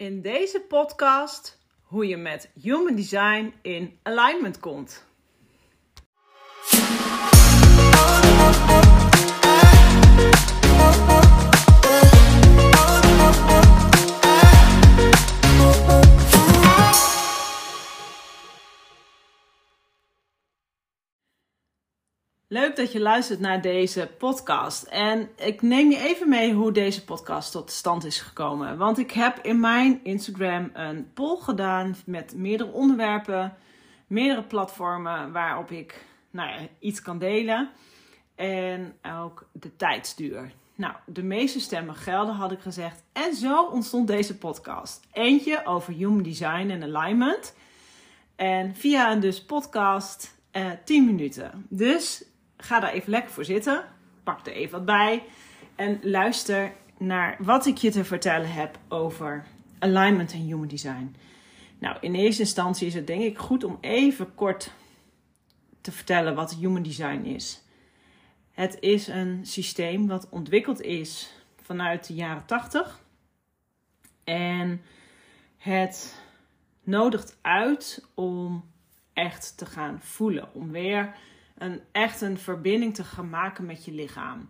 In deze podcast hoe je met Human Design in alignment komt. Leuk dat je luistert naar deze podcast. En ik neem je even mee hoe deze podcast tot stand is gekomen. Want ik heb in mijn Instagram een poll gedaan met meerdere onderwerpen, meerdere platformen waarop ik nou ja, iets kan delen. En ook de tijdsduur. Nou, de meeste stemmen gelden, had ik gezegd. En zo ontstond deze podcast. Eentje over human design en alignment. En via een dus podcast eh, 10 minuten. Dus ga daar even lekker voor zitten. Pak er even wat bij. En luister naar wat ik je te vertellen heb over alignment en human design. Nou, in eerste instantie is het denk ik goed om even kort te vertellen wat human design is. Het is een systeem wat ontwikkeld is vanuit de jaren 80. En het nodigt uit om echt te gaan voelen. Om weer een, echt een verbinding te gaan maken met je lichaam.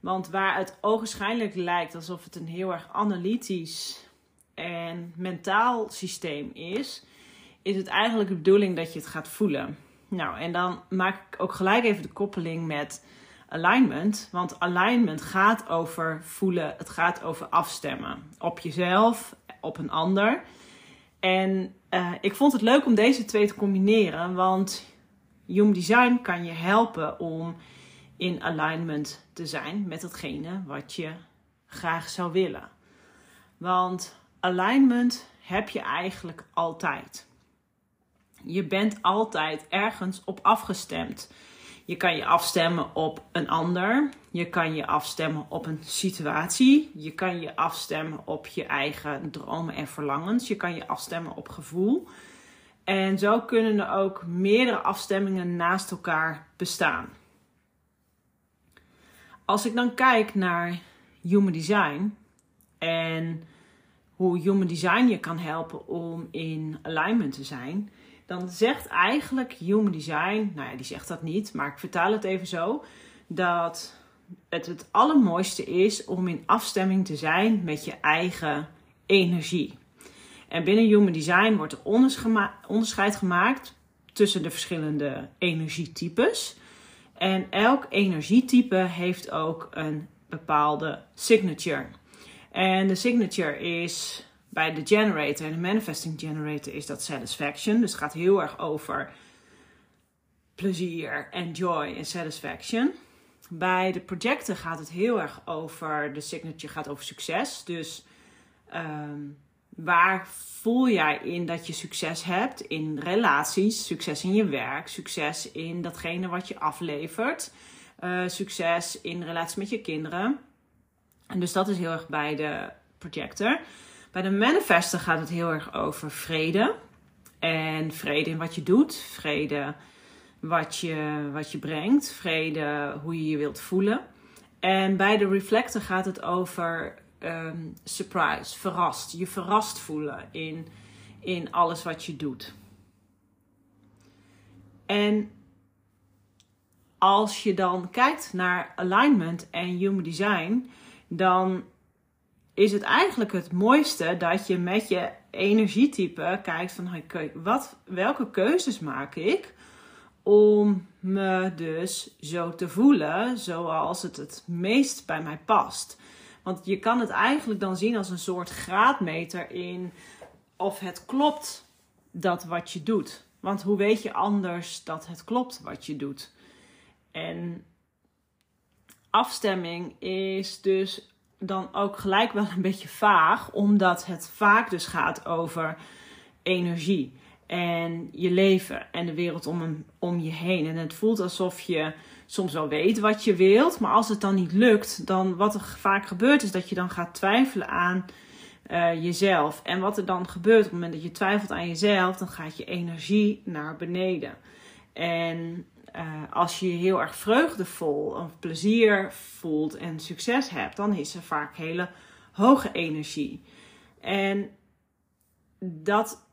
Want waar het ogenschijnlijk lijkt alsof het een heel erg analytisch en mentaal systeem is, is het eigenlijk de bedoeling dat je het gaat voelen. Nou, en dan maak ik ook gelijk even de koppeling met alignment. Want alignment gaat over voelen, het gaat over afstemmen. Op jezelf, op een ander. En uh, ik vond het leuk om deze twee te combineren, want Human Design kan je helpen om in alignment te zijn met hetgene wat je graag zou willen. Want alignment heb je eigenlijk altijd. Je bent altijd ergens op afgestemd. Je kan je afstemmen op een ander. Je kan je afstemmen op een situatie. Je kan je afstemmen op je eigen dromen en verlangens. Je kan je afstemmen op gevoel. En zo kunnen er ook meerdere afstemmingen naast elkaar bestaan. Als ik dan kijk naar Human Design en hoe Human Design je kan helpen om in alignment te zijn, dan zegt eigenlijk Human Design, nou ja, die zegt dat niet, maar ik vertaal het even zo, dat het het allermooiste is om in afstemming te zijn met je eigen energie. En binnen Human Design wordt er onderscheid gemaakt tussen de verschillende energietypes. En elk energietype heeft ook een bepaalde signature. En de signature is bij de generator en de manifesting generator is dat satisfaction. Dus het gaat heel erg over plezier en joy en satisfaction. Bij de projector gaat het heel erg over, de signature gaat over succes. Dus um, Waar voel jij in dat je succes hebt in relaties, succes in je werk, succes in datgene wat je aflevert, uh, succes in relatie met je kinderen? En dus dat is heel erg bij de projector. Bij de manifester gaat het heel erg over vrede. En vrede in wat je doet, vrede wat je, wat je brengt, vrede hoe je je wilt voelen. En bij de reflector gaat het over um, surprise, verrast. Je verrast voelen in, in alles wat je doet. En als je dan kijkt naar alignment en human design, dan is het eigenlijk het mooiste dat je met je energietype kijkt van wat, welke keuzes maak ik om me dus zo te voelen zoals het het meest bij mij past. Want je kan het eigenlijk dan zien als een soort graadmeter in of het klopt dat wat je doet. Want hoe weet je anders dat het klopt wat je doet? En afstemming is dus dan ook gelijk wel een beetje vaag, omdat het vaak dus gaat over energie en je leven en de wereld om, om je heen. En het voelt alsof je soms wel weet wat je wilt, maar als het dan niet lukt, dan wat er vaak gebeurt is dat je dan gaat twijfelen aan uh, jezelf. En wat er dan gebeurt op het moment dat je twijfelt aan jezelf, dan gaat je energie naar beneden. En uh, als je je heel erg vreugdevol of plezier voelt en succes hebt, dan is er vaak hele hoge energie. En dat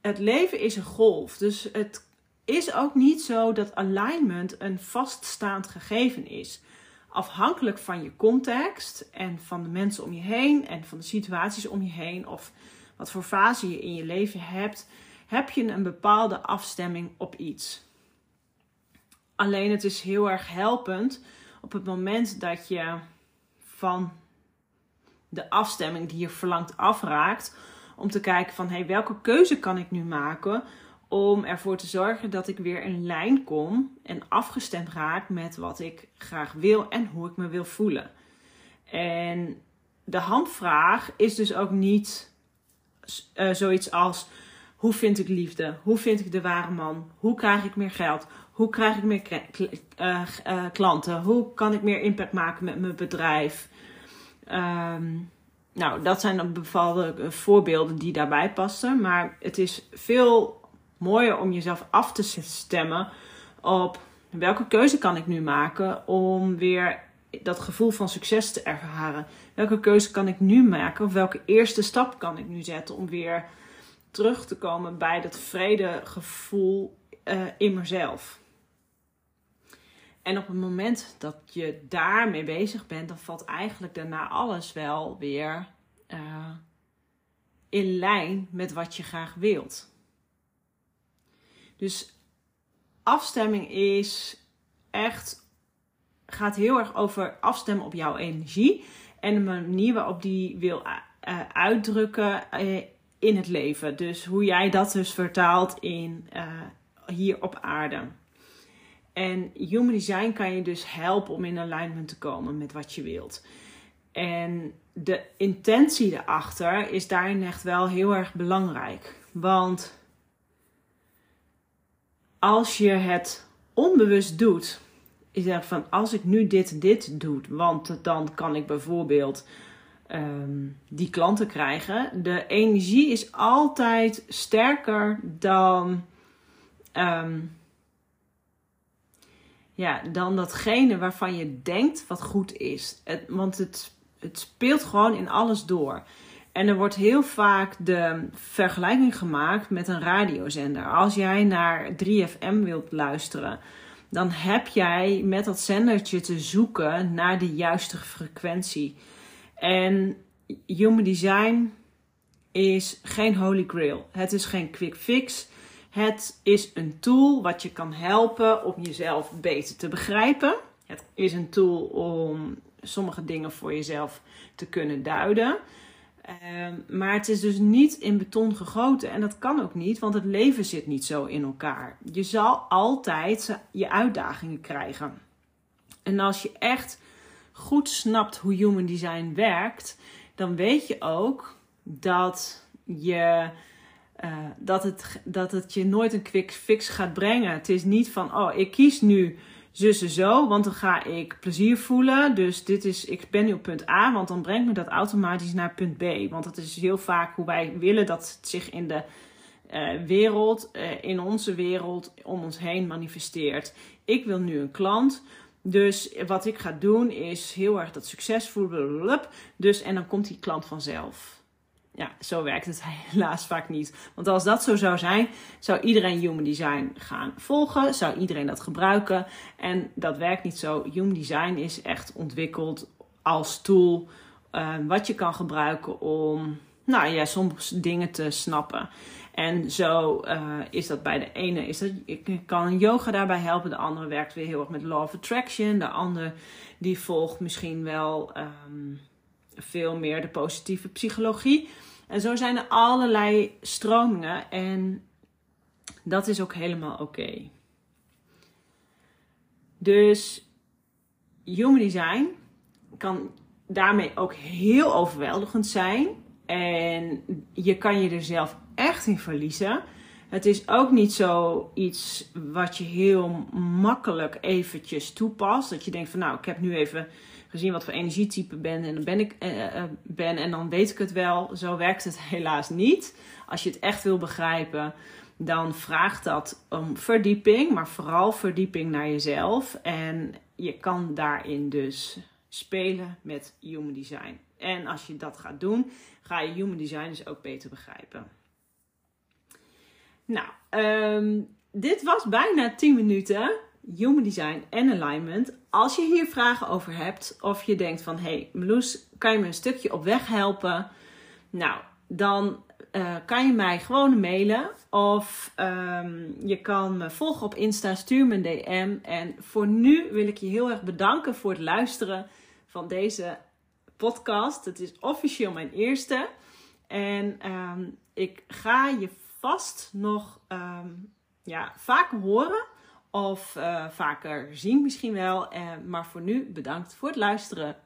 het leven is een golf. Dus het is ook niet zo dat alignment een vaststaand gegeven is. Afhankelijk van je context en van de mensen om je heen en van de situaties om je heen of wat voor fase je in je leven hebt, heb je een bepaalde afstemming op iets. Alleen het is heel erg helpend op het moment dat je van de afstemming die je verlangt afraakt, om te kijken van hey, welke keuze kan ik nu maken om ervoor te zorgen dat ik weer in lijn kom en afgestemd raak met wat ik graag wil en hoe ik me wil voelen. En de handvraag is dus ook niet uh, zoiets als hoe vind ik liefde? Hoe vind ik de ware man? Hoe krijg ik meer geld? Hoe krijg ik meer uh, uh, klanten? Hoe kan ik meer impact maken met mijn bedrijf? Um, nou, dat zijn bepaalde voorbeelden die daarbij passen. Maar het is veel mooier om jezelf af te stemmen op welke keuze kan ik nu maken om weer dat gevoel van succes te ervaren. Welke keuze kan ik nu maken of welke eerste stap kan ik nu zetten om weer terug te komen bij dat vredegevoel uh, in mezelf. En op het moment dat je daarmee bezig bent, dan valt eigenlijk daarna alles wel weer uh, in lijn met wat je graag wilt. Dus afstemming is echt, gaat heel erg over afstemmen op jouw energie en de manier waarop die wil uh, uitdrukken uh, in het leven. Dus hoe jij dat dus vertaalt in, hier op aarde. En human design kan je dus helpen om in alignment te komen met wat je wilt. En de intentie erachter is daarin echt wel heel erg belangrijk. Want als je het onbewust doet, is er van als ik nu dit dit doe, want dan kan ik bijvoorbeeld ehm, die klanten krijgen. De energie is altijd sterker dan, um, ja, dan datgene waarvan je denkt wat goed is. Want het, het speelt gewoon in alles door. En er wordt heel vaak de vergelijking gemaakt met een radiozender. Als jij naar 3FM wilt luisteren, dan heb jij met dat zendertje te zoeken naar de juiste frequentie. En human design is geen holy grail. Het is geen quick fix. Het is een tool wat je kan helpen om jezelf beter te begrijpen. Het is een tool om sommige dingen voor jezelf te kunnen duiden. Ehm, maar het is dus niet in beton gegoten. En dat kan ook niet, want het leven zit niet zo in elkaar. Je zal altijd je uitdagingen krijgen. En als je echt goed snapt hoe human design werkt, dan weet je ook dat je. Uh, dat, het, dat het je nooit een quick fix gaat brengen. Het is niet van, oh, ik kies nu zussen zo, want dan ga ik plezier voelen. Dus dit is, ik ben nu op punt A, want dan brengt me dat automatisch naar punt B. Want dat is heel vaak hoe wij willen dat het zich in de uh, wereld, uh, in onze wereld, om ons heen manifesteert. Ik wil nu een klant. Dus wat ik ga doen is heel erg dat succes voelen. Dus en dan komt die klant vanzelf ja, zo werkt het helaas vaak niet. Want als dat zo zou zijn, zou iedereen Human Design gaan volgen, zou iedereen dat gebruiken. En dat werkt niet zo. Human Design is echt ontwikkeld als tool uh, wat je kan gebruiken om, nou ja, soms dingen te snappen. En zo uh, is dat bij de ene, is dat, ik kan yoga daarbij helpen. De andere werkt weer heel erg met law of attraction. De andere die volgt misschien wel um, veel meer de positieve psychologie. En zo zijn er allerlei stromingen en dat is ook helemaal oké. Dus human design kan daarmee ook heel overweldigend zijn. En je kan je er zelf echt in verliezen. Het is ook niet zo iets wat je heel makkelijk eventjes toepast. Dat je denkt van nou, ik heb nu even gezien wat voor energietype ben en dan ben ik uh, uh, ben en dan weet ik het wel. Zo werkt het helaas niet. Als je het echt wil begrijpen, dan vraagt dat om verdieping, maar vooral verdieping naar jezelf. En je kan daarin dus spelen met human design. En als je dat gaat doen, ga je human design dus ook beter begrijpen. Nou, ehm, dit was bijna 10 minuten Human Design en Alignment. Als je hier vragen over hebt of je denkt van... hey, Meloes, kan je me een stukje op weg helpen? Nou, dan uh, kan je mij gewoon mailen. Of um, je kan me volgen op Insta, stuur me een DM. En voor nu wil ik je heel erg bedanken voor het luisteren van deze podcast. Het is officieel mijn eerste. En um, ik ga je vast nog um, ja, vaker horen. Of eh, vaker zien misschien wel. Eh, maar voor nu bedankt voor het luisteren.